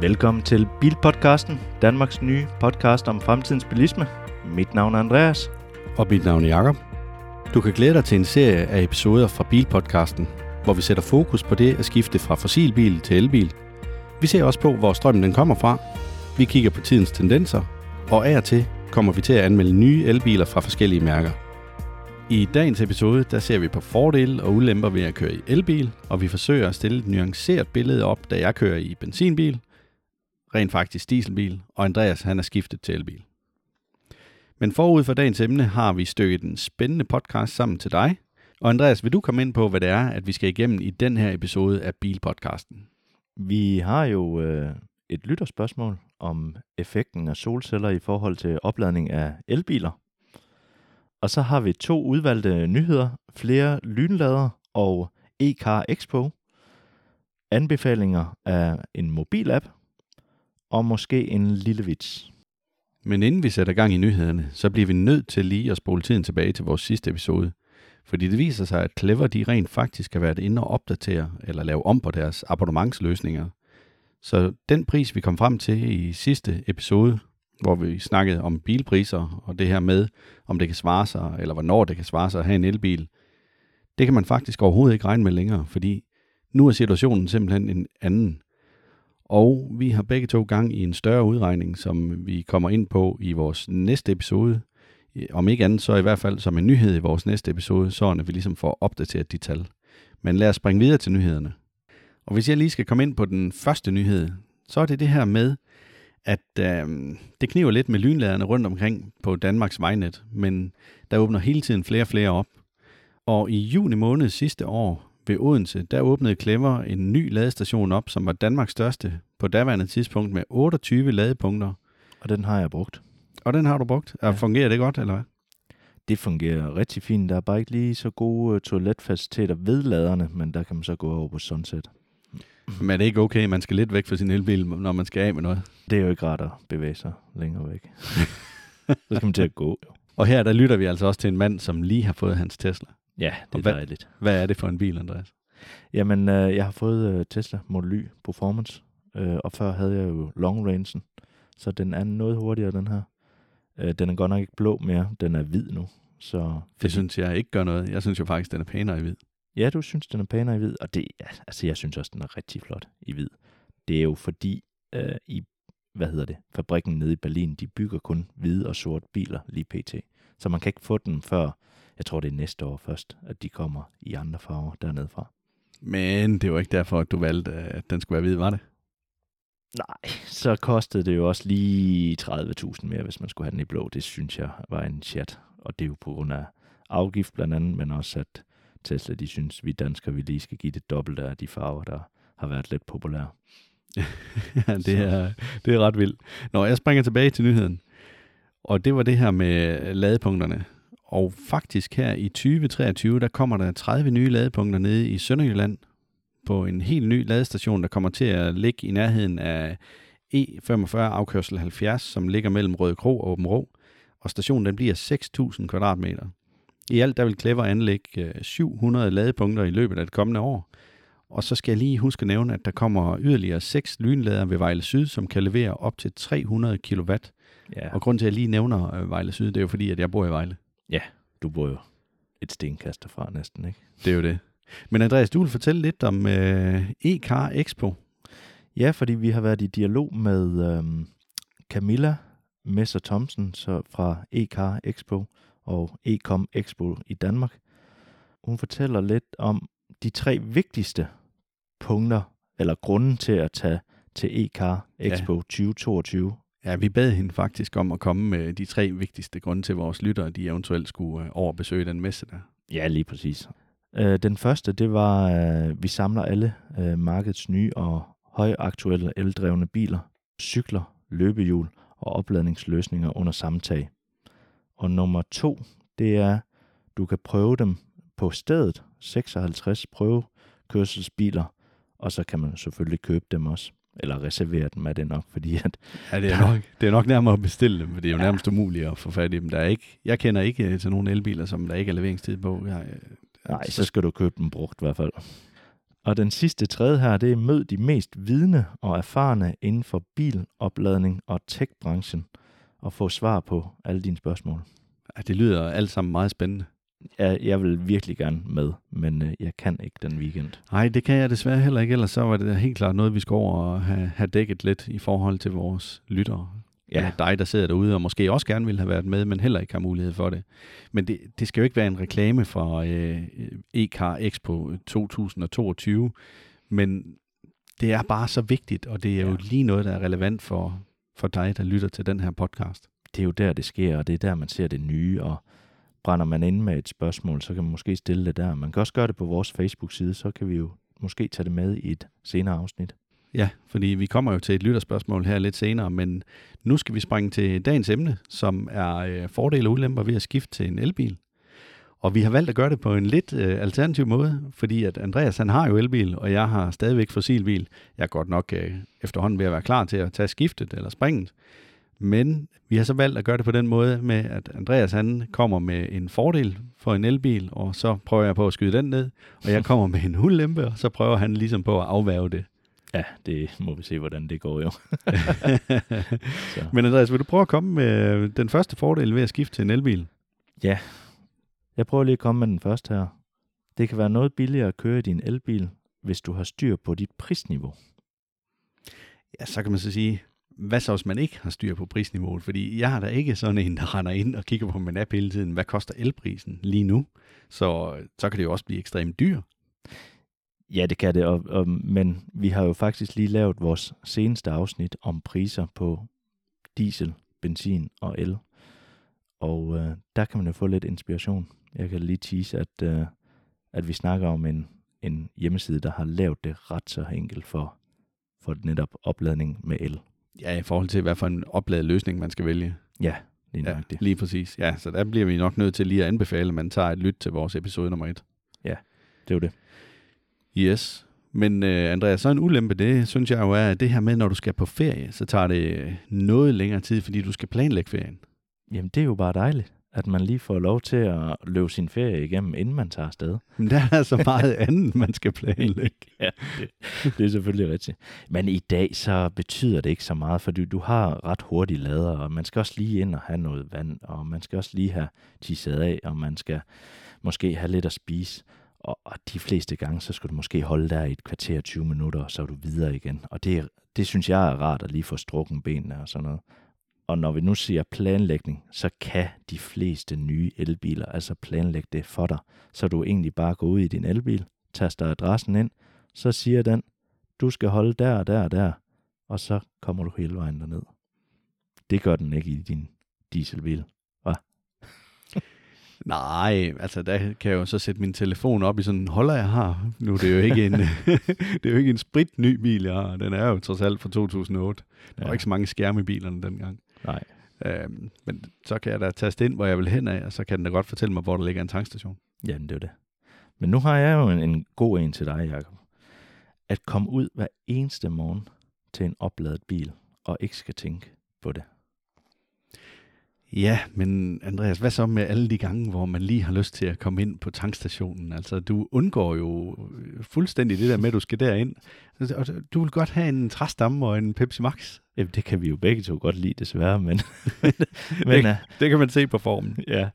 Velkommen til Bilpodcasten, Danmarks nye podcast om fremtidens bilisme. Mit navn er Andreas. Og mit navn er Jakob. Du kan glæde dig til en serie af episoder fra Bilpodcasten, hvor vi sætter fokus på det at skifte fra fossilbil til elbil. Vi ser også på, hvor strømmen den kommer fra. Vi kigger på tidens tendenser, og af og til kommer vi til at anmelde nye elbiler fra forskellige mærker. I dagens episode der ser vi på fordele og ulemper ved at køre i elbil, og vi forsøger at stille et nuanceret billede op, da jeg kører i benzinbil, rent faktisk dieselbil, og Andreas han er skiftet til elbil. Men forud for dagens emne har vi stykket en spændende podcast sammen til dig. Og Andreas, vil du komme ind på, hvad det er, at vi skal igennem i den her episode af Bilpodcasten? Vi har jo øh, et lytterspørgsmål om effekten af solceller i forhold til opladning af elbiler. Og så har vi to udvalgte nyheder, flere lynlader og e-car expo, anbefalinger af en mobilapp og måske en lille vits. Men inden vi sætter gang i nyhederne, så bliver vi nødt til lige at spole tiden tilbage til vores sidste episode. Fordi det viser sig, at Clever de rent faktisk har været inde og opdatere eller lave om på deres abonnementsløsninger. Så den pris, vi kom frem til i sidste episode, hvor vi snakkede om bilpriser og det her med, om det kan svare sig, eller hvornår det kan svare sig at have en elbil, det kan man faktisk overhovedet ikke regne med længere, fordi nu er situationen simpelthen en anden. Og vi har begge to gang i en større udregning, som vi kommer ind på i vores næste episode. Om ikke andet, så i hvert fald som en nyhed i vores næste episode, så at vi ligesom får opdateret de tal. Men lad os springe videre til nyhederne. Og hvis jeg lige skal komme ind på den første nyhed, så er det det her med, at øh, det kniver lidt med lynladerne rundt omkring på Danmarks vejnet, men der åbner hele tiden flere og flere op. Og i juni måned sidste år ved Odense, der åbnede Clever en ny ladestation op, som var Danmarks største på daværende tidspunkt med 28 ladepunkter. Og den har jeg brugt. Og den har du brugt. Ja. Fungerer det godt, eller hvad? Det fungerer rigtig fint. Der er bare ikke lige så gode øh, toiletfaciliteter ved laderne, men der kan man så gå over på Sunset. Men er det ikke okay, at man skal lidt væk fra sin elbil, når man skal af med noget? Det er jo ikke rart at bevæge sig længere væk. så skal man til at gå. Jo. Og her der lytter vi altså også til en mand, som lige har fået hans Tesla. Ja, det er hvad, dejligt. Hvad er det for en bil, Andreas? Jamen, øh, jeg har fået øh, Tesla Model Y Performance, øh, og før havde jeg jo long range, så den er noget hurtigere, den her. Øh, den er godt nok ikke blå mere, den er hvid nu. Så det synes jeg ikke gør noget. Jeg synes jo faktisk, den er pænere i hvid. Ja, du synes, den er pænere i hvid, og det, ja, altså jeg synes også, den er rigtig flot i hvid. Det er jo fordi, øh, i, hvad hedder det, fabrikken nede i Berlin, de bygger kun hvide og sorte biler lige pt. Så man kan ikke få den før, jeg tror det er næste år først, at de kommer i andre farver dernede fra. Men det var ikke derfor, at du valgte, at den skulle være hvid, var det? Nej, så kostede det jo også lige 30.000 mere, hvis man skulle have den i blå. Det synes jeg var en chat. Og det er jo på grund af afgift blandt andet, men også at Tesla, de synes, vi danskere, vi lige skal give det dobbelt af de farver, der har været lidt populære. ja, det er, det er ret vildt. Nå, jeg springer tilbage til nyheden. Og det var det her med ladepunkterne. Og faktisk her i 2023, der kommer der 30 nye ladepunkter nede i Sønderjylland på en helt ny ladestation, der kommer til at ligge i nærheden af E45 afkørsel 70, som ligger mellem Røde Kro og Åben Rå. Og stationen den bliver 6.000 kvadratmeter. I alt der vil Clever anlægge 700 øh, ladepunkter i løbet af det kommende år. Og så skal jeg lige huske at nævne, at der kommer yderligere 6 lynlader ved Vejle Syd, som kan levere op til 300 kW. Ja. Og grund til, at jeg lige nævner øh, Vejle Syd, det er jo fordi, at jeg bor i Vejle. Ja, du bor jo et stenkast fra næsten, ikke? Det er jo det. Men Andreas, du vil fortælle lidt om øh, e-car Expo. Ja, fordi vi har været i dialog med øh, Camilla Messer Thomsen så fra e-car Expo, og Ecom Expo i Danmark. Hun fortæller lidt om de tre vigtigste punkter, eller grunden til at tage til ECAR Expo ja. 2022. Ja, vi bad hende faktisk om at komme med de tre vigtigste grunde til vores lyttere, de eventuelt skulle øh, overbesøge den messe der. Ja, lige præcis. Øh, den første, det var, at øh, vi samler alle markedets nye og højaktuelle eldrevne biler, cykler, løbehjul og opladningsløsninger under samme tag. Og nummer to, det er, du kan prøve dem på stedet. 56 prøvekørselsbiler, og så kan man selvfølgelig købe dem også. Eller reservere dem, er det nok, fordi at... Ja, det er, nok, det er nok nærmere at bestille dem, for det er jo ja. nærmest umuligt at få fat i dem. Der er ikke, jeg kender ikke til nogen elbiler, som der ikke er leveringstid på. Jeg, Nej, så skal du købe dem brugt i hvert fald. Og den sidste tredje her, det er mød de mest vidne og erfarne inden for bilopladning og tech-branchen og få svar på alle dine spørgsmål. Ja, det lyder alt sammen meget spændende. Jeg, jeg vil virkelig gerne med, men øh, jeg kan ikke den weekend. Nej, det kan jeg desværre heller ikke, ellers så var det helt klart noget, vi skal over og have, have dækket lidt i forhold til vores lyttere. Ja. Eller dig, der sidder derude og måske også gerne ville have været med, men heller ikke har mulighed for det. Men det, det skal jo ikke være en reklame for øh, EK Expo 2022, men det er bare så vigtigt, og det er jo Ja. lige noget, der er relevant for, for dig, der lytter til den her podcast. Det er jo der, det sker, og det er der, man ser det nye, og brænder man ind med et spørgsmål, så kan man måske stille det der. Man kan også gøre det på vores Facebook-side, så kan vi jo måske tage det med i et senere afsnit. Ja, fordi vi kommer jo til et lytterspørgsmål her lidt senere, men nu skal vi springe til dagens emne, som er øh, fordele og ulemper ved at skifte til en elbil. Og vi har valgt at gøre det på en lidt øh, alternativ måde, fordi at Andreas han har jo elbil, og jeg har stadigvæk fossilbil. Jeg er godt nok øh, efterhånden ved at være klar til at tage skiftet eller springet. Men vi har så valgt at gøre det på den måde med, at Andreas han kommer med en fordel for en elbil, og så prøver jeg på at skyde den ned, og jeg kommer med en ulempe, og så prøver han ligesom på at afværge det. Ja, det må vi se, hvordan det går jo. Men Andreas, vil du prøve at komme med den første fordel ved at skifte til en elbil? Jeg prøver lige at komme med den første her. Det kan være noget billigere at køre i din elbil, hvis du har styr på dit prisniveau. Ja, så kan man så sige, hvad så hvis man ikke har styr på prisniveauet? Fordi jeg har da ikke sådan en, der render ind og kigger på min app hele tiden. Hvad koster elprisen lige nu? Så, så kan det jo også blive ekstremt dyr. Ja, det kan det, og, og, men vi har jo faktisk lige lavet vores seneste afsnit om priser på diesel, benzin og el. Og øh, der kan man jo få lidt inspiration. Jeg kan lige tease, at, øh, at vi snakker om en, en hjemmeside, der har lavet det ret så enkelt for, for netop opladning med el. Ja, i forhold til, hvad for en opladet løsning man skal vælge. Ja, lige Ja, nøjagtigt. lige præcis. Ja, så der bliver vi nok nødt til lige at anbefale, at man tager et lyt til vores episode nummer et. Det er jo det. Yes. Men øh, Andreas, så en ulempe, det synes jeg jo er, at det her med, når du skal på ferie, så tager det noget længere tid, fordi du skal planlægge ferien. Jamen, det er jo bare dejligt, at man lige får lov til at løbe sin ferie igennem, inden man tager afsted. Men der er så meget andet, man skal planlægge. ja, det, det er selvfølgelig rigtigt. Men i dag så betyder det ikke så meget, fordi du har ret hurtige lader, og man skal også lige ind og have noget vand, og man skal også lige have tisset af, og man skal måske have lidt at spise. Og, og de fleste gange, så skal du måske holde der i et kvarter 20 minutter, og så er du videre igen. Og det, det synes jeg er rart at lige få strukken benene og sådan noget. Og når vi nu siger planlægning, så kan de fleste nye elbiler altså planlægge det for dig. Så du egentlig bare går ud i din elbil, taster adressen ind, så siger den, du skal holde der og der og der, og så kommer du hele vejen derned. Det gør den ikke i din dieselbil. Nej, altså der kan jeg jo så sætte min telefon op i sådan en holder, jeg har. Nu er det jo ikke en, det er jo ikke en sprit ny bil, jeg har. Den er jo trods alt fra 2008. Der var Ja. ikke så mange skærme i bilerne dengang. Nej. Øhm, men så kan jeg da taste ind, hvor jeg vil hen af, og så kan den da godt fortælle mig, hvor der ligger en tankstation. Jamen, det er det. Men nu har jeg jo en, en god en til dig, Jacob. At komme ud hver eneste morgen til en opladet bil, og ikke skal tænke på det. Ja, men Andreas, hvad så med alle de gange, hvor man lige har lyst til at komme ind på tankstationen? Altså, du undgår jo fuldstændig det der med, at du skal derind. Og du vil godt have en træstamme og en Pepsi Max. Jamen, det kan vi jo begge to godt lide, desværre, men, men uh, Det kan man se på formen. ja.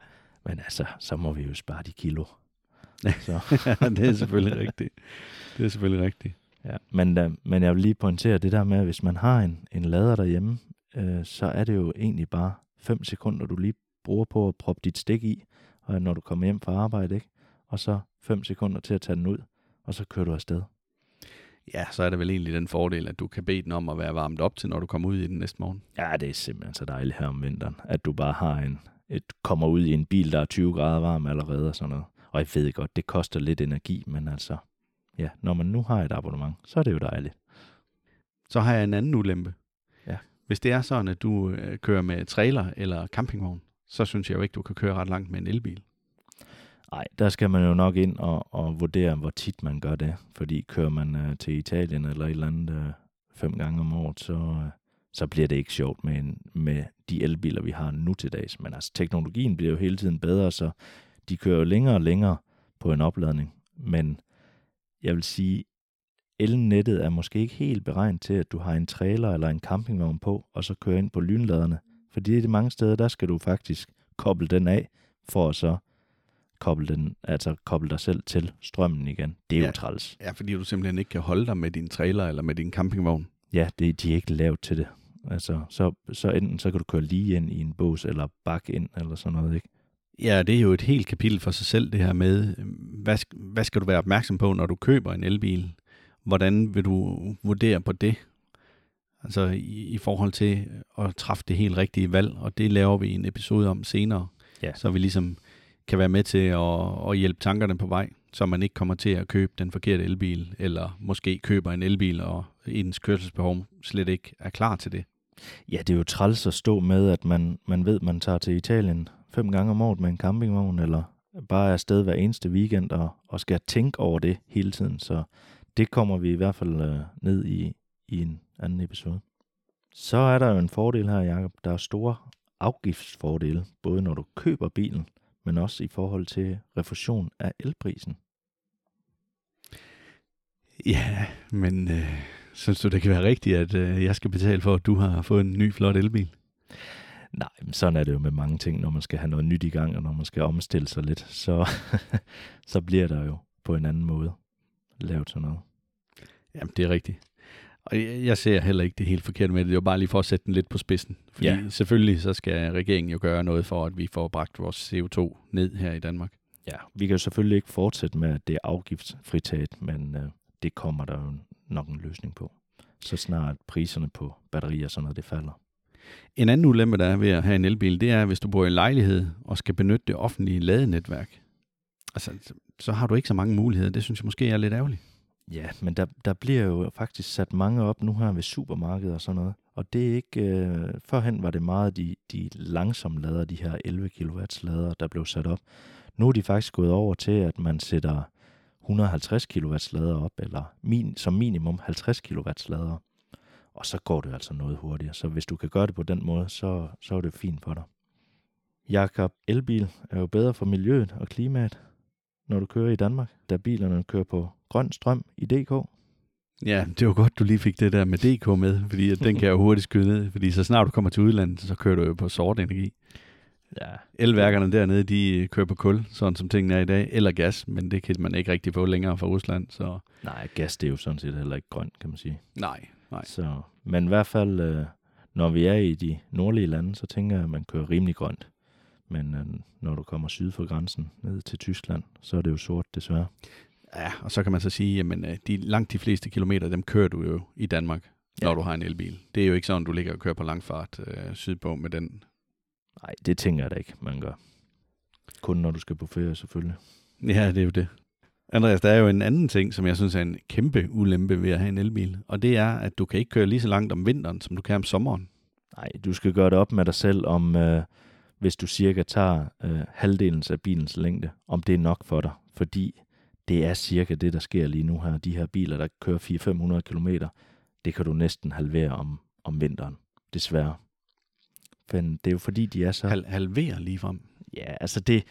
Men altså, så må vi jo spare de kilo. Så. ja, det er selvfølgelig rigtigt. Det er selvfølgelig rigtigt. Ja, men, uh, men jeg vil lige pointere det der med, at hvis man har en, en lader derhjemme, øh, så er det jo egentlig bare 5 sekunder, du lige bruger på at proppe dit stik i, og når du kommer hjem fra arbejde, ikke? Og så 5 sekunder til at tage den ud, og så kører du afsted. Ja, så er det vel egentlig den fordel, at du kan bede den om at være varmet op til, når du kommer ud i den næste morgen. Ja, det er simpelthen så dejligt her om vinteren, at du bare har en, et, kommer ud i en bil, der er 20 grader varm allerede og sådan noget. Og jeg ved godt, det koster lidt energi, men altså, ja, når man nu har et abonnement, så er det jo dejligt. Så har jeg en anden ulempe. Hvis det er sådan, at du øh, kører med trailer eller campingvogn, så synes jeg jo ikke, du kan køre ret langt med en elbil. Nej, der skal man jo nok ind og, og vurdere, hvor tit man gør det. Fordi kører man øh, til Italien eller et eller andet øh, fem gange om året, så, øh, så bliver det ikke sjovt med, en, med de elbiler, vi har nu til dags. Men altså, teknologien bliver jo hele tiden bedre, så de kører jo længere og længere på en opladning. Men jeg vil sige, elnettet er måske ikke helt beregnet til, at du har en trailer eller en campingvogn på, og så kører ind på lynladerne. Fordi det er mange steder, der skal du faktisk koble den af, for at så koble, den, altså koble dig selv til strømmen igen. Det er ja. Jo træls. Ja, fordi du simpelthen ikke kan holde dig med din trailer eller med din campingvogn. Ja, det, de er ikke lavet til det. Altså, så, så enten så kan du køre lige ind i en bås, eller bakke ind, eller sådan noget, ikke? Ja, det er jo et helt kapitel for sig selv, det her med, øh, hvad, hvad skal du være opmærksom på, når du køber en elbil? Hvordan vil du vurdere på det? Altså i, i forhold til at træffe det helt rigtige valg, og det laver vi en episode om senere, Ja. så vi ligesom kan være med til at, at hjælpe tankerne på vej, så man ikke kommer til at købe den forkerte elbil, eller måske køber en elbil, og ens kørselsbehov slet ikke er klar til det. Ja, det er jo træls at stå med, at man, man ved, man tager til Italien fem gange om året med en campingvogn, eller bare er afsted hver eneste weekend, og, og skal tænke over det hele tiden. Så det kommer vi i hvert fald øh, ned i, i en anden episode. Så er der jo en fordel her, Jacob. Der er store afgiftsfordele, både når du køber bilen, men også i forhold til refusion af elprisen. Ja, men øh, synes du, det kan være rigtigt, at øh, jeg skal betale for, at du har fået en ny flot elbil? Nej, men sådan er det jo med mange ting, når man skal have noget nyt i gang, og når man skal omstille sig lidt, så, så bliver der jo på en anden måde lavet sådan noget. Jamen, det er rigtigt. Og jeg ser heller ikke det helt forkerte med det. Det er jo bare lige for at sætte den lidt på spidsen. Fordi Ja. ja. selvfølgelig så skal regeringen jo gøre noget for, at vi får bragt vores CO2 ned her i Danmark. Ja, vi kan jo selvfølgelig ikke fortsætte med, at det er afgiftsfritaget, men øh, det kommer der jo nok en løsning på. Så snart priserne på batterier og sådan noget, det falder. En anden ulempe, der er ved at have en elbil, det er, hvis du bor i en lejlighed og skal benytte det offentlige ladenetværk. Altså, så- har du ikke så mange muligheder. Det synes jeg måske er lidt ærgerligt. Ja, men der, der bliver jo faktisk sat mange op nu her ved supermarkedet og sådan noget. Og det er ikke... Øh, førhen var det meget de, de langsomme lader, de her 11 kW lader, der blev sat op. Nu er de faktisk gået over til, at man sætter 150 kW lader op, eller min, som minimum 50 kW lader. Og så går det altså noget hurtigere. Så hvis du kan gøre det på den måde, så, så er det fint for dig. Jakob, elbil er jo bedre for miljøet og klimaet, når du kører i Danmark, da bilerne kører på grøn strøm i DK. Ja, det var godt, du lige fik det der med DK med, fordi den kan jeg jo hurtigt skyde ned. Fordi så snart du kommer til udlandet, så kører du jo på sort energi. Ja, Elværkerne dernede, de kører på kul, sådan som tingene er i dag, eller gas, men det kan man ikke rigtig få længere fra Rusland, så nej, gas det er jo sådan set heller ikke grønt, kan man sige. nej, nej. Så, men i hvert fald, øh, når vi er i de nordlige lande, så tænker jeg, at man kører rimelig grønt. Men øh, når du kommer syd for grænsen ned til Tyskland, så er det jo sort desværre. Ja, og så kan man så sige, jamen øh, de, langt de fleste kilometer, dem kører du jo i Danmark, Ja. når du har en elbil. Det er jo ikke sådan, du ligger og kører på langfart øh, sydpå med den. Nej, det tænker jeg da ikke, man gør. Kun når du skal på ferie, selvfølgelig. Ja, det er jo det. Andreas, der er jo en anden ting, som jeg synes er en kæmpe ulempe ved at have en elbil, og det er, at du kan ikke køre lige så langt om vinteren, som du kan om sommeren. Nej, du skal gøre det op med dig selv, om øh, hvis du cirka tager øh, halvdelen af bilens længde, om det er nok for dig. Fordi det er cirka det, der sker lige nu her. De her biler, der kører 400-500 km, det kan du næsten halvere om, om vinteren, desværre. Men det er jo fordi, de er så... Hal- halvere lige frem. Ja, altså det...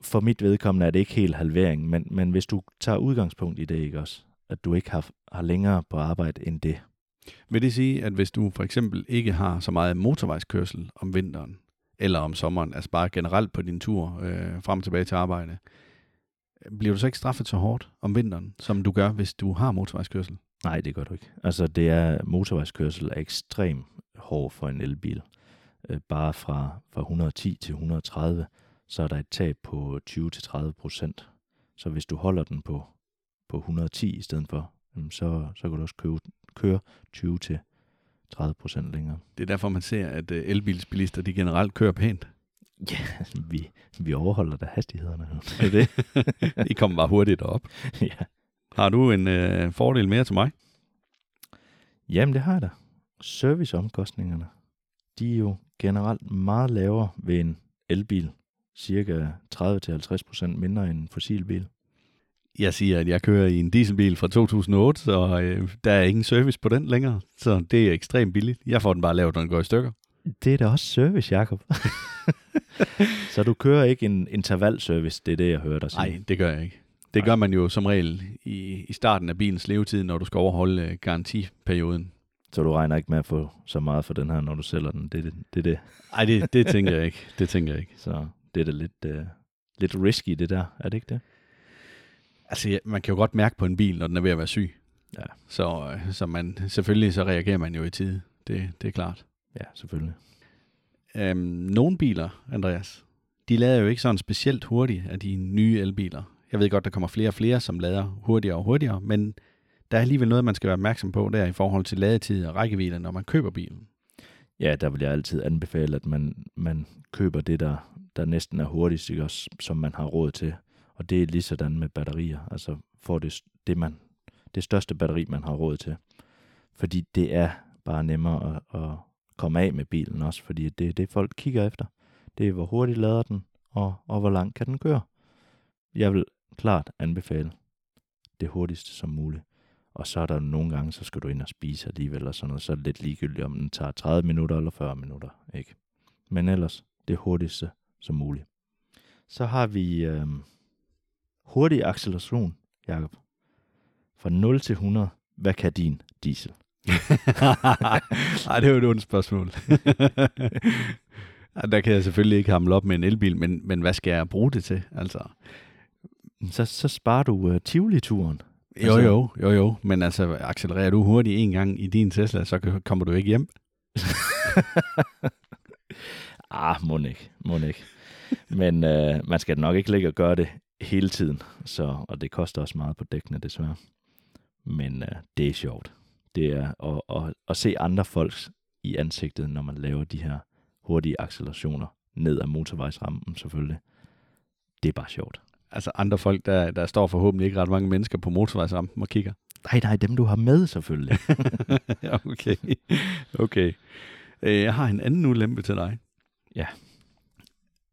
For mit vedkommende er det ikke helt halvering, men, men hvis du tager udgangspunkt i det, ikke også? At du ikke har, har længere på arbejde end det. Vil det sige, at hvis du for eksempel ikke har så meget motorvejskørsel om vinteren, eller om sommeren, altså bare generelt på din tur øh, frem og tilbage til arbejde, bliver du så ikke straffet så hårdt om vinteren, som du gør, hvis du har motorvejskørsel? Nej, det gør du ikke. Altså, det er motorvejskørsel er ekstrem hård for en elbil. Øh, bare fra, fra 110 til 130, så er der et tab på 20-30 procent. Så hvis du holder den på, på 110 i stedet for, mm, så, så kan du også købe, køre 20 til 30 procent længere. Det er derfor, man ser, at øh, elbilsbilister de generelt kører pænt. Ja, vi, vi overholder da hastighederne. Det er det. I kommer bare hurtigt op. ja. Har du en øh, fordel mere til mig? Jamen, det har jeg da. Serviceomkostningerne, de er jo generelt meget lavere ved en elbil. Cirka 30-50% mindre end en fossilbil. Jeg siger, at jeg kører i en dieselbil fra 2008, så øh, der er ingen service på den længere. Så det er ekstremt billigt. Jeg får den bare lavet, når den går i stykker. Det er da også service, Jacob. så du kører ikke en intervalservice, det er det, jeg hører dig sige. Nej, det gør jeg ikke. Det gør man jo som regel i, i starten af bilens levetid, når du skal overholde øh, garantiperioden. Så du regner ikke med at få så meget for den her, når du sælger den. Det er det. det, det. Nej, det, det tænker jeg ikke. Det tænker jeg ikke. Så det er da lidt, uh, lidt risky, det der. Er det ikke det? Altså, ja, man kan jo godt mærke på en bil, når den er ved at være syg. Ja. Så, øh, så man, selvfølgelig så reagerer man jo i tide. Det, det er klart. Ja, selvfølgelig. Øhm, nogle biler, Andreas, de lader jo ikke sådan specielt hurtigt af de nye elbiler. Jeg ved godt, der kommer flere og flere, som lader hurtigere og hurtigere, men der er alligevel noget, man skal være opmærksom på der i forhold til ladetid og rækkevidde, når man køber bilen. Ja, der vil jeg altid anbefale, at man, man køber det, der, der næsten er hurtigst, ikke? Også, som man har råd til. Og det er lige sådan med batterier. Altså får det, det, man, det største batteri, man har råd til. Fordi det er bare nemmere at, at komme af med bilen også, fordi det er det, folk kigger efter. Det er, hvor hurtigt lader den, og, og hvor langt kan den køre. Jeg vil klart anbefale det hurtigste som muligt. Og så er der nogle gange, så skal du ind og spise alligevel, og sådan noget. Så er det lidt ligegyldigt, om den tager 30 minutter eller 40 minutter. Ikke? Men ellers, det hurtigste som muligt. Så har vi øh, hurtig acceleration, Jakob. Fra 0 til 100, hvad kan din diesel? Nej, det er jo et ondt spørgsmål. Der kan jeg selvfølgelig ikke hamle op med en elbil, men, men hvad skal jeg bruge det til? Altså, Så, så sparer du uh, Tivoli-turen. jo, Altså- jo, jo, jo, men altså, accelererer du hurtigt en gang i din Tesla, så kommer du ikke hjem. Ah, må ikke, må ikke. Men øh, man skal nok ikke ligge og gøre det hele tiden, så, og det koster også meget på dækkene, desværre. Men øh, det er sjovt. Det er at, at, at se andre folks i ansigtet, når man laver de her hurtige accelerationer ned ad motorvejsrampen, selvfølgelig. Det er bare sjovt. Altså andre folk, der, der står forhåbentlig ikke ret mange mennesker på motorvejsrampen og kigger. Nej, nej, dem du har med, selvfølgelig. okay. okay. Øh, Jeg har en anden ulempe til dig. Ja.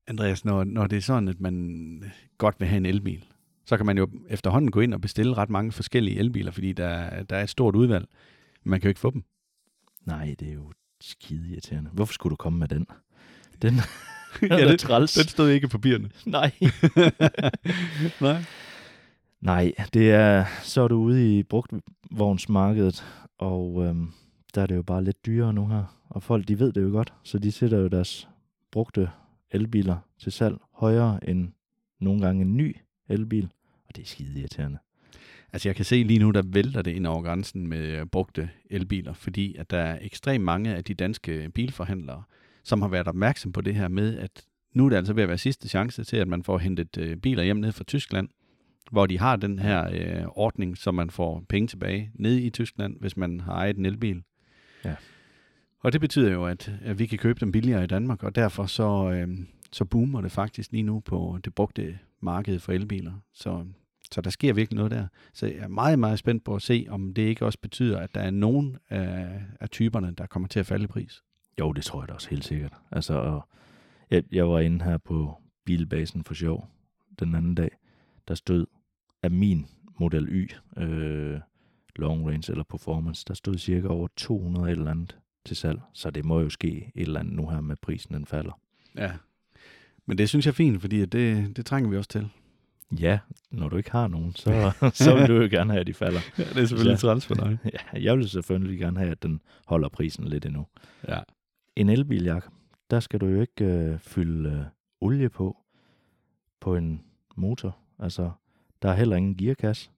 Andreas, når, når det er sådan, at man godt vil have en elbil, så kan man jo efterhånden gå ind og bestille ret mange forskellige elbiler, fordi der, der er et stort udvalg. Men man kan jo ikke få dem. nej, det er jo skide irriterende. Hvorfor skulle du komme med den? Den Ja, er da det- træls. Den stod ikke i papirerne. Nej. Nej. Nej, det er, så er du ude i brugtvognsmarkedet, og øhm, der er det jo bare lidt dyrere nu her. Og folk, de ved det jo godt, så de sætter jo deres brugte elbiler til salg højere end nogle gange en ny elbil, og det er skide irriterende. Altså jeg kan se lige nu, der vælter det ind over grænsen med øh, brugte elbiler, fordi at der er ekstremt mange af de danske bilforhandlere, som har været opmærksom på det her med, at nu er det altså ved at være sidste chance til, at man får hentet øh, biler hjem ned fra Tyskland, hvor de har den her øh, ordning, så man får penge tilbage ned i Tyskland, hvis man har ejet en elbil. Ja. Og det betyder jo, at, at vi kan købe dem billigere i Danmark, og derfor så, øh, så boomer det faktisk lige nu på det brugte marked for elbiler. Så, så der sker virkelig noget der. Så jeg er meget, meget spændt på at se, om det ikke også betyder, at der er nogen af, af typerne, der kommer til at falde i pris. Jo, det tror jeg da også helt sikkert. Altså, jeg, jeg var inde her på bilbasen for sjov den anden dag. Der stod af min Model Y øh, long range eller performance, der stod cirka over 200 eller andet til salg. Så det må jo ske et eller andet nu her med prisen, den falder. Ja. Men det synes jeg er fint, fordi det, det trænger vi også til. Ja, når du ikke har nogen, så, så vil du jo gerne have, at de falder. Ja, det er selvfølgelig træls for dig. Ja, jeg vil selvfølgelig gerne have, at den holder prisen lidt endnu. Ja. En elbil, Jacob, der skal du jo ikke øh, fylde øh, olie på, på en motor. Altså, der er heller ingen gearkasse.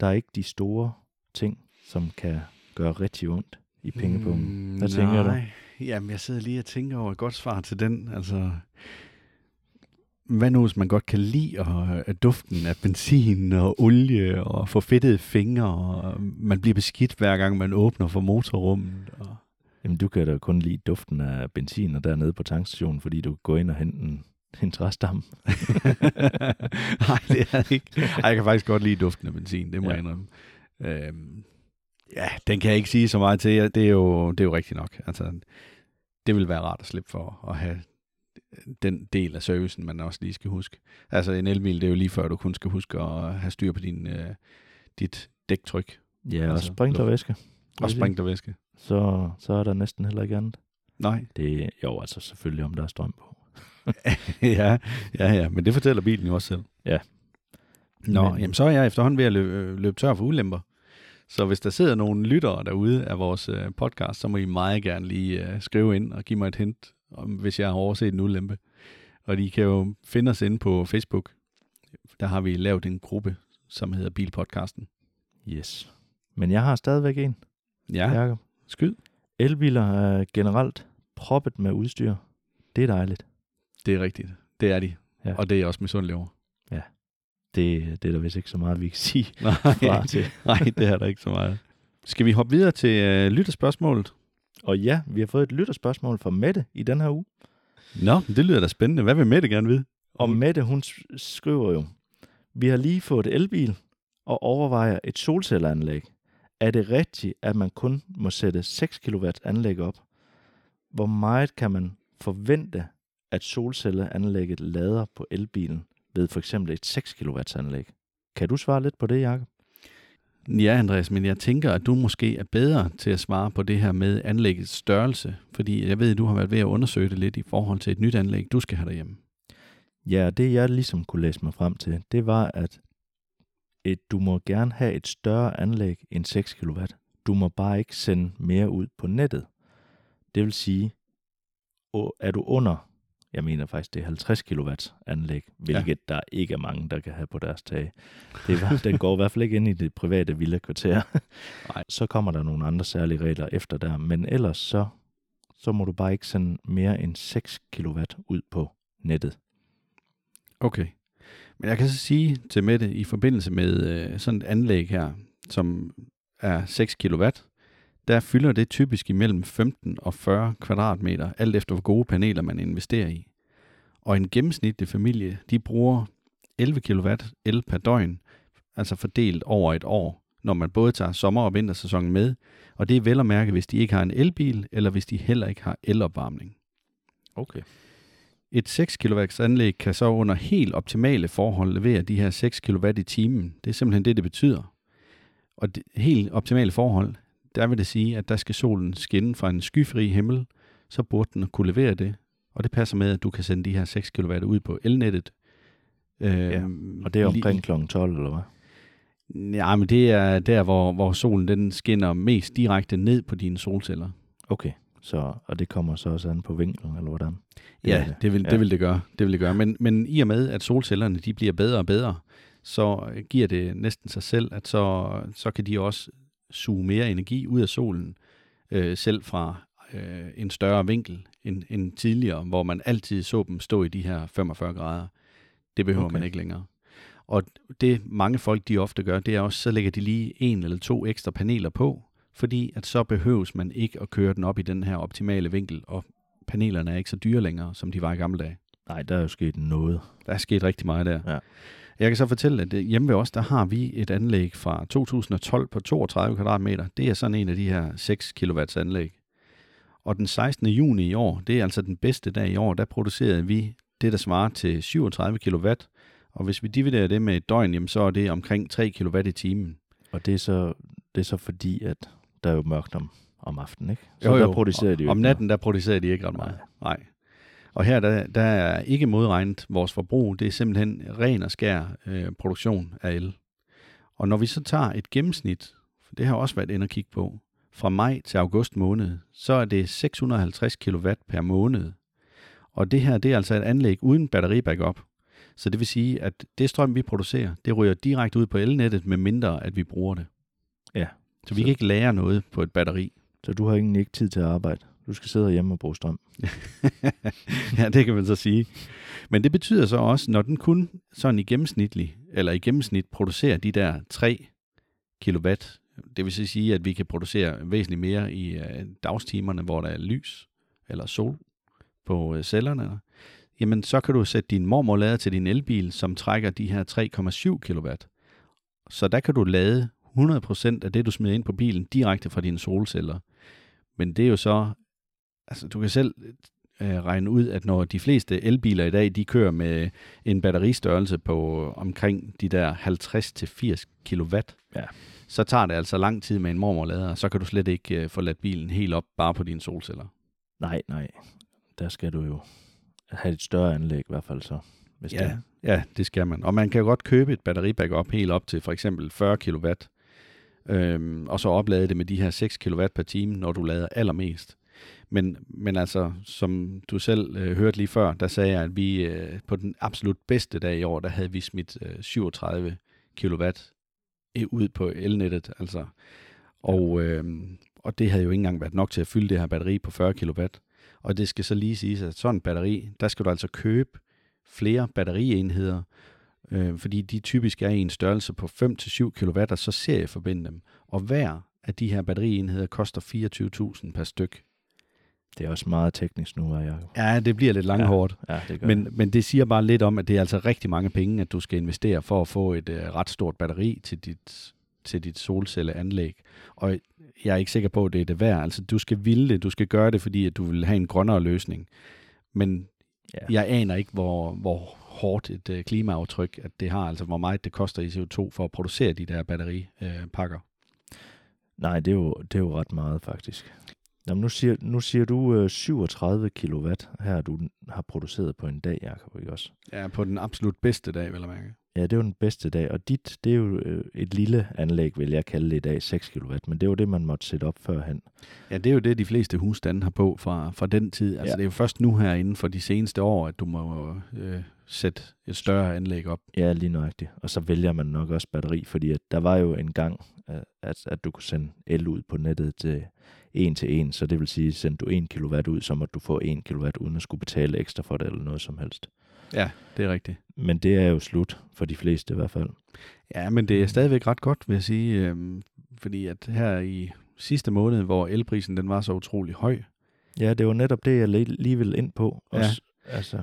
Der er ikke de store ting, som kan gøre rigtig ondt i pengepunkten. Mm, Hvad tænker du? nej. Jamen, jeg sidder lige og tænker over et godt svar til den. Altså, hvad nu, hvis man godt kan lide at, at duften af benzin og olie og få fedtede fingre, og man bliver beskidt hver gang, man åbner for motorrummet. Og... Jamen, du kan da kun lide duften af benzin og dernede på tankstationen, fordi du går ind og henter en, en træstam. Nej, det er det ikke. Ej, jeg kan faktisk godt lide duften af benzin, det må ja. jeg indrømme. Øhm, ja, den kan jeg ikke sige så meget til. Det er jo, det er jo rigtigt nok. Altså, det vil være rart at slippe for at have den del af servicen, man også lige skal huske. Altså en elbil, det er jo lige før, du kun skal huske at have styr på din, øh, dit dæktryk Ja, og Altså, sprinklervæske. og sprinklervæske. Så, så er der næsten heller ikke andet. Nej. Det jo altså selvfølgelig, om der er strøm på. ja, ja, ja, men det fortæller bilen jo også selv. Nå, Men- jamen så er jeg efterhånden ved at løbe, øh, løbe tør for ulemper. Så hvis der sidder nogle lyttere derude af vores øh, podcast, så må I meget gerne lige øh, skrive ind og give mig et hint, om, hvis jeg har overset en ulempe. Og I kan jo finde os inde på Facebook. Der har vi lavet en gruppe, som hedder Bilpodcasten. Yes. Men jeg har stadigvæk en, Ja, ja. Jacob. skyd. Elbiler er generelt proppet med udstyr. Det er dejligt. Det er rigtigt. Det er de. Ja. Ja. Og det er jeg også misundelig over. Det, det er der vist ikke så meget, vi kan sige Nej, fra til. nej, det er der ikke så meget. Skal vi hoppe videre til øh, lytterspørgsmålet? Og ja, vi har fået et lytterspørgsmål fra Mette i den her uge. Nå, det lyder da spændende. Hvad vil Mette gerne vide? Og Mette, hun skriver jo, vi har lige fået elbil og overvejer et solcelleanlæg. Er det rigtigt, at man kun må sætte 6 kW anlæg op? Hvor meget kan man forvente, at solcelleanlægget lader på elbilen ved for eksempel et 6 kW anlæg? Kan du svare lidt på det, Jacob? Ja, Andreas, men jeg tænker, at du måske er bedre til at svare på det her med anlæggets størrelse, fordi jeg ved, at du har været ved at undersøge det lidt i forhold til et nyt anlæg, du skal have derhjemme. Ja, det jeg ligesom kunne læse mig frem til, det var, at et, du må gerne have et større anlæg end 6 kW. Du må bare ikke sende mere ud på nettet. Det vil sige, er du under, jeg mener faktisk, det er 50 kW anlæg, hvilket ja. der ikke er mange, der kan have på deres tag. Det var, den går i hvert fald ikke ind i det private villa-kvarter. Nej. Så kommer der nogle andre særlige regler efter der, men ellers så, så må du bare ikke sende mere end 6 kW ud på nettet. Okay. Men jeg kan så sige til Mette, i forbindelse med øh, sådan et anlæg her, som er 6 kW, der fylder det typisk imellem 15 og 40 kvadratmeter, alt efter hvor gode paneler man investerer i. Og en gennemsnitlig familie, de bruger 11 kW el per døgn, altså fordelt over et år, når man både tager sommer- og vintersæsonen med, og det er vel at mærke, hvis de ikke har en elbil, eller hvis de heller ikke har elopvarmning. Okay. Et 6 kW anlæg kan så under helt optimale forhold levere de her 6 kW i timen. Det er simpelthen det, det betyder. Og det, helt optimale forhold, der vil det sige, at der skal solen skinne fra en skyfri himmel, så burde den kunne levere det. Og det passer med, at du kan sende de her 6 kW ud på elnettet. Øh, Ja, Og det er omkring kl. 12, eller hvad? Ja, men det er der, hvor, hvor solen den skinner mest direkte ned på dine solceller. Okay. Så, og det kommer så også an på vinklen, eller hvordan? Ja, er det, det, vil, Ja. det vil det gøre. Det vil det gøre. Men, men i og med, at solcellerne de bliver bedre og bedre, så giver det næsten sig selv, at så, så kan de også suge mere energi ud af solen, øh, selv fra øh, en større vinkel end, end tidligere, hvor man altid så dem stå i de her 45 grader. Det behøver okay. Man ikke længere. Og det mange folk de ofte gør, det er også, så lægger de lige en eller to ekstra paneler på, fordi at så behøves man ikke at køre den op i den her optimale vinkel, og panelerne er ikke så dyre længere, som de var i gamle dage. Nej, der er jo sket noget. Der er sket rigtig meget der. Ja. Jeg kan så fortælle, at øh, hjemme ved os, der har vi et anlæg fra 2012 på 32 kvadratmeter. Det er sådan en af de her 6 kW anlæg. Og den 16. juni i år, det er altså den bedste dag i år, der producerede vi det, der svarer til 37 kW. Og hvis vi dividerer det med et døgn, jamen, så er det omkring 3 kW i timen. Og det er så, det er så fordi, at der er jo mørkt om, om aftenen, ikke? Så Jo, jo. der producerer de jo Om natten, der producerer de ikke ret meget. Nej. Nej. Og her, der, der er ikke modregnet vores forbrug. Det er simpelthen ren og skær øh, produktion af el. Og når vi så tager et gennemsnit, for det har også været inde at kigge på, fra maj til august måned, så er det 650 kW per måned. Og det her, det er altså et anlæg uden batteribackup. Så det vil sige, at det strøm, vi producerer, det ryger direkte ud på elnettet, med mindre at vi bruger det. Ja. Så vi Så- kan ikke lære noget på et batteri. Så du har egentlig ikke tid til at arbejde. Du skal sidde hjemme og bruge strøm. ja, det kan man så sige. Men det betyder så også, når den kun sådan i gennemsnitlig, eller i gennemsnit producerer de der 3 kW, det vil så sige, at vi kan producere væsentligt mere i øh, dagstimerne, hvor der er lys eller sol på øh, cellerne, jamen så kan du sætte din mormorlader til din elbil, som trækker de her 3,7 kW. Så der kan du lade 100% af det, du smider ind på bilen, direkte fra dine solceller. Men det er jo så, altså du kan selv øh, regne ud, at når de fleste elbiler i dag, de kører med en batteristørrelse på omkring de der 50-80 kW, Ja. så tager det altså lang tid med en mormorlader, og så kan du slet ikke øh, få ladt bilen helt op bare på dine solceller. Nej, nej. Der skal du jo have et større anlæg i hvert fald så. hvis det Ja, er. ja, det skal man. Og man kan jo godt købe et batteribackup helt op til for eksempel 40 kW, øhm, og så oplade det med de her 6 kW per time, når du lader allermest. Men, men altså, som du selv øh, hørte lige før, der sagde jeg, at vi øh, på den absolut bedste dag i år, der havde vi smidt øh, 37 kW ud på elnettet. Altså. Og, øh, og det havde jo ikke engang været nok til at fylde det her batteri på 40 kW. Og det skal så lige siges, at sådan en batteri, der skal du altså købe flere batterienheder, øh, fordi de typisk er i en størrelse på 5-7 kW, og så serieforbinde dem. Og hver af de her batterienheder koster 24.000 per styk. Det er også meget teknisk nu, er jeg. Ja, det bliver lidt langhårdt. Ja, det gør Men, men det siger bare lidt om, at det er altså rigtig mange penge, at du skal investere for at få et øh, ret stort batteri til dit, til dit solcelleanlæg. Og jeg er ikke sikker på, at det er det værd. Altså, du skal ville det, du skal gøre det, fordi at du vil have en grønnere løsning. Men Ja. jeg aner ikke, hvor, hvor hårdt et øh, klimaaftryk at det har, altså hvor meget det koster i CO2 for at producere de der batteripakker. Øh, pakker. Nej, det er, jo, det er jo ret meget, faktisk. Jamen, nu, siger, nu siger du øh, 37 kW her, du har produceret på en dag, Jacob, ikke også? ja, på den absolut bedste dag, vil jeg mærke. Ja, det jo den bedste dag, og dit, det er jo øh, et lille anlæg, vil jeg kalde det i dag, 6 kW, men det var det, man måtte sætte op førhen. Ja, det er jo det, de fleste husstande har på fra, fra den tid. Altså, Ja. det er jo først nu her inden for de seneste år, at du må øh, sætte et større anlæg op. Ja, lige nøjagtigt. Og så vælger man nok også batteri, fordi at der var jo en gang, øh, at, at du kunne sende el ud på nettet til en til en, så det vil sige, sendte du 1 kW ud, så måtte du få 1 kW uden at skulle betale ekstra for det eller noget som helst. Ja, det er rigtigt. Men det er jo slut for de fleste i hvert fald. Ja, men det er stadigvæk ret godt, vil jeg sige. Øhm, fordi at her i sidste måned, hvor elprisen den var så utrolig høj, Ja, det var netop det, jeg lige ville ind på. Også, Altså,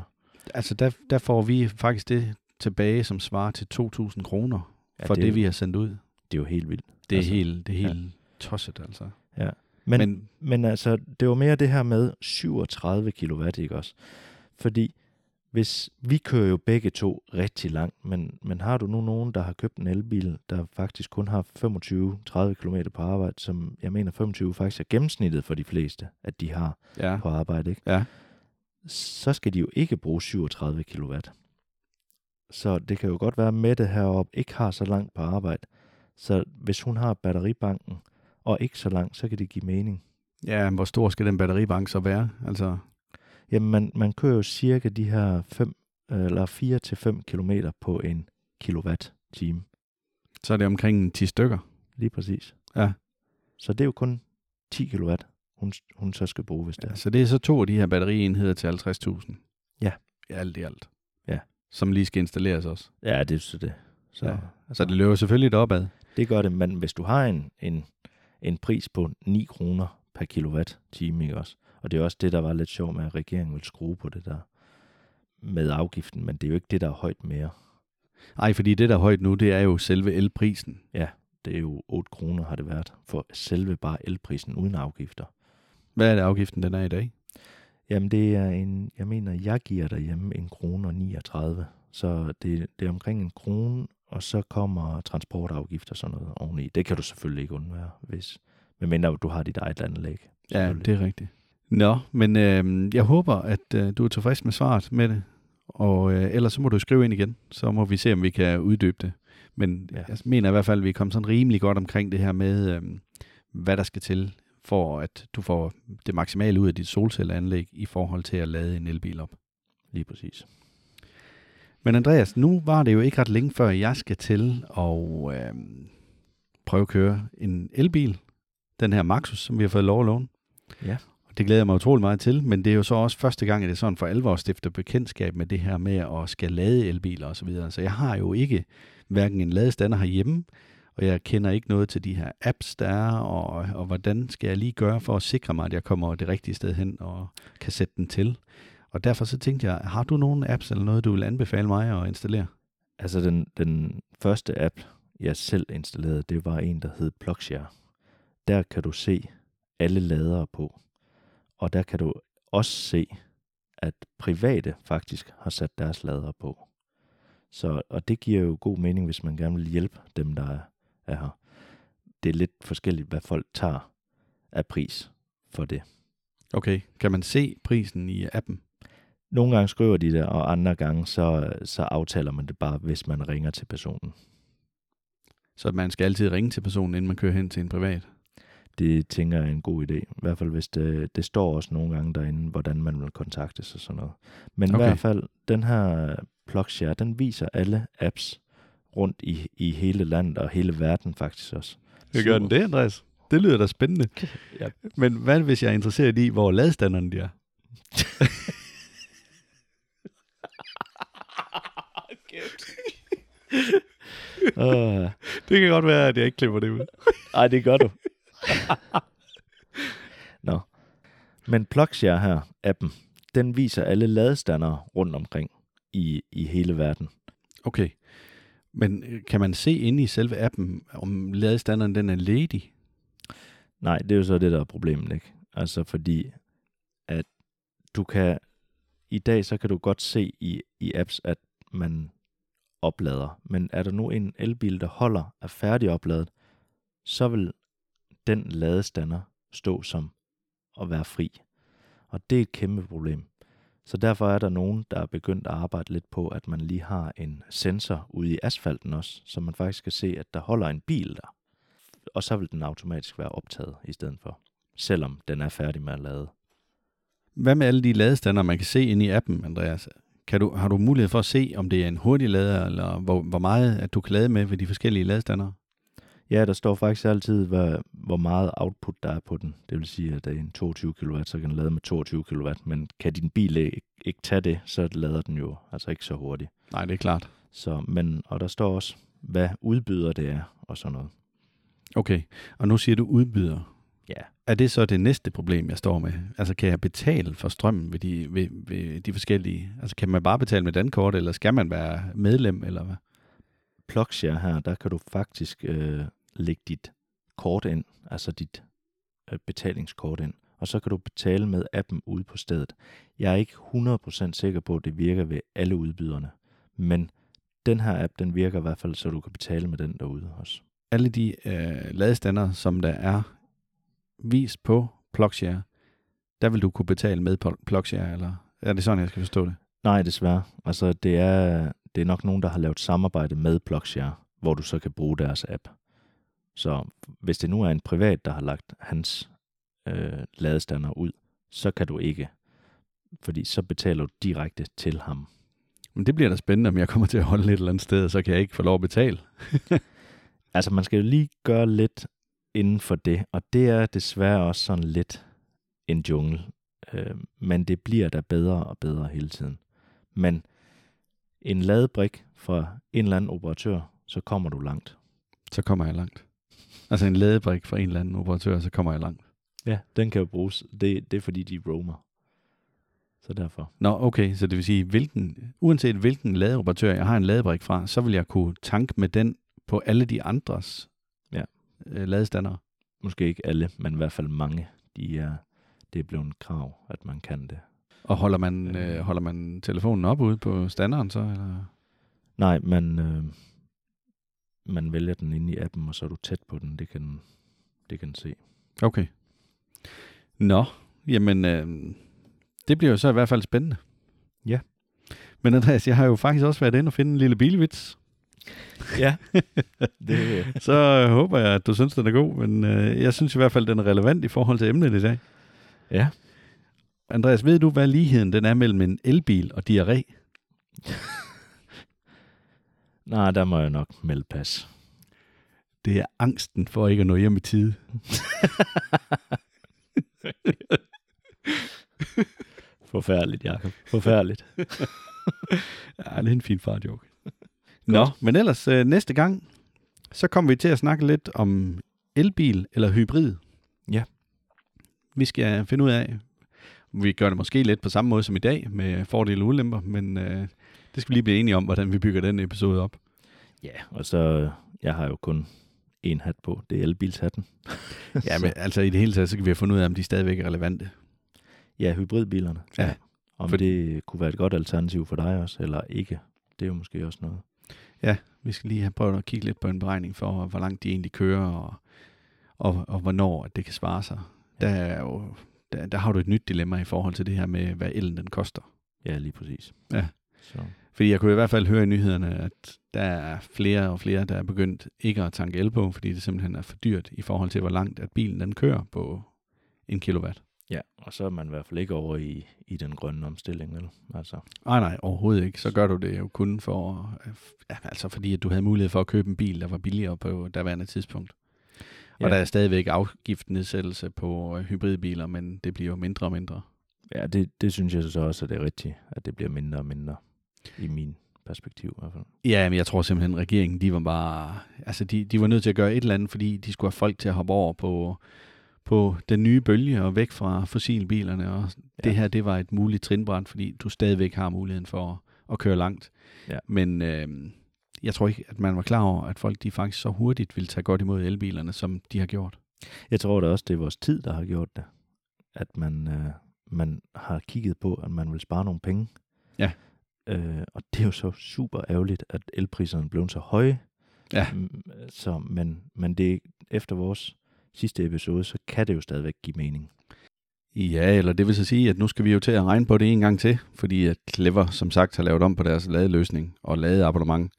altså der, der får vi faktisk det tilbage, som svarer til 2.000 kroner ja, for det, det, vi har sendt ud. det er jo helt vildt. Det er Altså, helt, det er ja. helt tosset, altså. Men, men, Men, men altså, det var mere det her med 37 kW, ikke også? Fordi hvis vi kører jo begge to rigtig langt, men, men har du nu nogen, der har købt en elbil, der faktisk kun har 25-30 km på arbejde, som jeg mener 25 faktisk er gennemsnittet for de fleste, at de har ja, på arbejde, ikke? ja, så skal de jo ikke bruge 37 kW. Så det kan jo godt være, at Mette heroppe ikke har så langt på arbejde. Så hvis hun har batteribanken, og ikke så langt, så kan det give mening. ja, hvor stor skal den batteribank så være? Altså, Jamen, man, man kører jo cirka de her 5 eller 4 til 5 km på en kilowatt-time. så er det omkring 10 stykker. Lige præcis. Ja. Så det er jo kun 10 kW, hun, hun så skal bruge, hvis det Ja, er. så det er så to af de her batterienheder til 50.000. Ja. Alt i alt. Ja. Som lige skal installeres også. Ja, det er så det. Så, Ja. Så det løber selvfølgelig opad. Det gør det, men hvis du har en, en, en pris på 9 kroner per kilowatt-time, ikke også? Og det er også det, der var lidt sjovt med, at regeringen vil skrue på det der med afgiften, men det er jo ikke det, der er højt mere. Ej, fordi det der er højt nu, det er jo selve elprisen. Det er jo 8 kroner, har det været, for selve bare elprisen uden afgifter. Hvad er det afgiften, den er i dag? Jamen det er en, jeg mener, jeg giver derhjemme en krone og 39, så det, det er omkring en krone, og så kommer transportafgift og sådan noget oveni. Det kan du selvfølgelig ikke undvære, hvis, medmindre du har dit eget anlæg. Ja, det er rigtigt. Nå, men øh, jeg håber, at øh, du er tilfreds med svaret med det. Og øh, ellers så må du skrive ind igen, så må vi se, om vi kan uddybe det. Men Ja. jeg mener i hvert fald, at vi er kommet sådan rimelig godt omkring det her med, øh, hvad der skal til, for at du får det maksimale ud af dit solcelleanlæg i forhold til at lade en elbil op. Lige præcis. Men Andreas, nu var det jo ikke ret længe før, jeg skal til at øh, prøve at køre en elbil. Den her Maxus, som vi har fået lov at låne. Ja. Det glæder jeg mig utrolig meget til, men det er jo så også første gang, at det sådan for alvor stifter bekendtskab med det her med at skal lade elbiler osv. Så, videre. så jeg har jo ikke hverken en ladestander herhjemme, og jeg kender ikke noget til de her apps, der er, og, og hvordan skal jeg lige gøre for at sikre mig, at jeg kommer det rigtige sted hen og kan sætte den til. Og derfor så tænkte jeg, har du nogle apps eller noget, du vil anbefale mig at installere? Altså den, den første app, jeg selv installerede, det var en, der hed Plugshare. Der kan du se alle ladere på. Og der kan du også se, at private faktisk har sat deres ladere på. Så, og det giver jo god mening, hvis man gerne vil hjælpe dem, der er, er her. Det er lidt forskelligt, hvad folk tager af pris for det. Okay, kan man se prisen i appen? Nogle gange skriver de det, og andre gange så, så aftaler man det bare, hvis man ringer til personen. Så man skal altid ringe til personen, inden man kører hen til en privat. Det tænker jeg er en god idé. I hvert fald hvis det, det står også nogle gange derinde, hvordan man vil kontaktes og sådan noget. Men okay. i hvert fald, den her PlugShare, den viser alle apps rundt i, i hele landet og hele verden faktisk også. Jeg gør den det, Andreas? Det lyder da spændende. Ja. Men hvad hvis jeg er interesseret i, hvor ladestanderne de er? Uh, Det kan godt være, at jeg ikke klipper det ud. ej, det gør du. Nå. Men PlugShare her, appen, den viser alle ladestandere rundt omkring i, i hele verden. Okay. Men øh, kan man se inde i selve appen, om ladestanderen den er ledig? Nej, det er jo så det, der er problemet, ikke? Altså fordi, at du kan, i dag så kan du godt se i, i apps, at man oplader. Men er der nu en elbil, der holder er færdig opladet, så vil den ladestander stå som at være fri. Og det er et kæmpe problem. Så derfor er der nogen, der er begyndt at arbejde lidt på, at man lige har en sensor ude i asfalten også, så man faktisk kan se, at der holder en bil der. Og så vil den automatisk være optaget i stedet for, selvom den er færdig med at lade. Hvad med alle de ladestander, man kan se inde i appen, Andreas? Kan du, har du mulighed for at se, om det er en hurtig lader, eller hvor, hvor meget at du kan lade med ved de forskellige ladestandere? Ja, der står faktisk altid, hvad, hvor meget output der er på den. Det vil sige, at det er en 22 kW, så kan den lade med 22 kW, men kan din bil ikke, ikke tage det, så lader den jo altså ikke så hurtigt. Nej, det er klart. Så, men, og der står også, hvad udbyder det er, og sådan noget. Okay, og nu siger du udbyder. Ja. Er det så det næste problem, jeg står med? Altså, kan jeg betale for strømmen ved de, ved, ved de forskellige? Altså, kan man bare betale med dankort, eller skal man være medlem, eller hvad? PlugShare her, der kan du faktisk øh, lægge dit kort ind, altså dit øh, betalingskort ind, og så kan du betale med appen ude på stedet. Jeg er ikke 100% sikker på, at det virker ved alle udbyderne, men den her app, den virker i hvert fald, så du kan betale med den derude også. Alle de øh, ladestander, som der er vist på PlugShare, der vil du kunne betale med PlugShare, eller er det sådan, jeg skal forstå det? Nej, desværre. Altså, det er, det er nok nogen, der har lavet samarbejde med PlugShare, hvor du så kan bruge deres app. Så hvis det nu er en privat, der har lagt hans øh, ladestander ud, så kan du ikke. Fordi så betaler du direkte til ham. Men det bliver da spændende, om jeg kommer til at holde et eller andet sted, og så kan jeg ikke få lov at betale. Altså, man skal jo lige gøre lidt inden for det, og det er desværre også sådan lidt en jungle. Øh, men det bliver da bedre og bedre hele tiden. Men en ladebrik fra en eller anden operatør, så kommer du langt. Så kommer jeg langt. Altså en ladebrik fra en eller anden operatør, så kommer jeg langt. Ja, den kan jo bruges. Det, det er fordi, de roamer. Så derfor. Nå, okay, så det vil sige, hvilken, uanset hvilken ladeoperatør jeg har en ladebrik fra, så vil jeg kunne tanke med den på alle de andres Ja. øh, ladestandere. Måske ikke alle, men i hvert fald mange. De er, det er blevet et krav, at man kan det. Og holder man, Øh. øh, holder man telefonen op ude på standeren så? Eller? Nej, men øh, man vælger den inde i appen, og så er du tæt på den. Det kan, det kan se. Okay. Nå, jamen, øh, det bliver jo så i hvert fald spændende. Ja. Men Andreas, jeg har jo faktisk også været inde og finde en lille bilvits. Ja, det, Så øh, håber jeg, at du synes, den er god, men øh, jeg synes i hvert fald, den er relevant i forhold til emnet i dag. ja. Andreas, ved du, hvad ligheden den er mellem en elbil og diarré? Nej, der må jeg nok melde pas. Det er angsten for ikke at nå hjem i tide. Forfærdeligt, Jacob. Forfærdeligt. Ja, det er en fin far joke. Nå, men ellers øh, næste gang, så kommer vi til at snakke lidt om elbil eller hybrid. Ja. Vi skal finde ud af, vi gør det måske lidt på samme måde som i dag, med fordele og ulemper, men øh, det skal vi lige blive enige om, hvordan vi bygger den episode op. Ja, og så, jeg har jo kun en hat på. Det er elbilshatten. Ja, men altså i det hele taget, så kan vi have fundet ud af, om de stadigvæk er relevante. Ja, hybridbilerne. Ja. Om For- det kunne være et godt alternativ for dig også, eller ikke. Det er jo måske også noget. Vi skal lige have prøvet at kigge lidt på en beregning for, hvor langt de egentlig kører, og, og, og hvornår det kan svare sig. Der, er jo, der, der har du et nyt dilemma i forhold til det her med, hvad elen den koster. Ja, lige præcis. Ja. Så, Fordi jeg kunne i hvert fald høre i nyhederne, at der er flere og flere, der er begyndt ikke at tanke el på, fordi det simpelthen er for dyrt i forhold til, hvor langt at bilen den kører på en kilowatt. ja, og så er man i hvert fald ikke over i, i den grønne omstilling, vel? Altså, Nej, nej, overhovedet ikke. Så gør du det jo kun for, øh, altså fordi at du havde mulighed for at købe en bil, der var billigere på daværende tidspunkt. Og Ja. der er stadigvæk afgiftnedsættelse på øh, hybridbiler, men det bliver jo mindre og mindre. ja, det, det synes jeg så også, at det er rigtigt, at det bliver mindre og mindre i min perspektiv i hvert fald. Ja, men jeg tror simpelthen, at regeringen, de var bare, altså de, de var nødt til at gøre et eller andet, fordi de skulle have folk til at hoppe over på, på den nye bølge og væk fra fossilbilerne, og ja. det her, det var et muligt trinbræt, fordi du stadigvæk har muligheden for at, at køre langt. Ja. Men øh, jeg tror ikke, at man var klar over, at folk de faktisk så hurtigt ville tage godt imod elbilerne, som de har gjort. Jeg tror da også, det er vores tid, der har gjort det. At man, øh, man har kigget på, at man vil spare nogle penge. Ja. Øh, og det er jo så super ærgerligt, at elpriserne blev så høje. Ja. Mm, Så, men, men det, efter vores sidste episode, så kan det jo stadigvæk give mening. Ja, eller det vil så sige, at nu skal vi jo til at regne på det en gang til, fordi at Clever som sagt har lavet om på deres ladeløsning og ladeabonnement.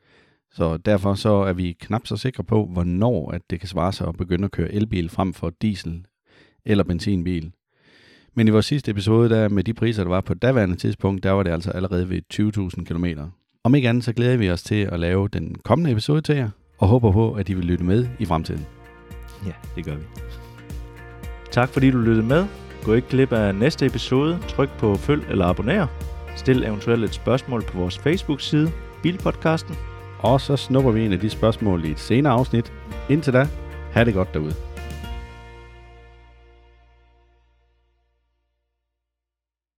Så derfor så er vi knap så sikre på, hvornår at det kan svare sig at begynde at køre elbil frem for diesel eller benzinbil. Men i vores sidste episode, der med de priser, der var på daværende tidspunkt, der var det altså allerede ved 20.000 km. Om ikke andet, så glæder vi os til at lave den kommende episode til jer, og håber på, at I vil lytte med i fremtiden. Ja, det gør vi. Tak fordi du lyttede med. Gå ikke glip af næste episode. Tryk på følg eller abonner. Stil eventuelt et spørgsmål på vores Facebook-side, Bilpodcasten. Og så snupper vi en af de spørgsmål i et senere afsnit. Indtil da, ha' det godt derude.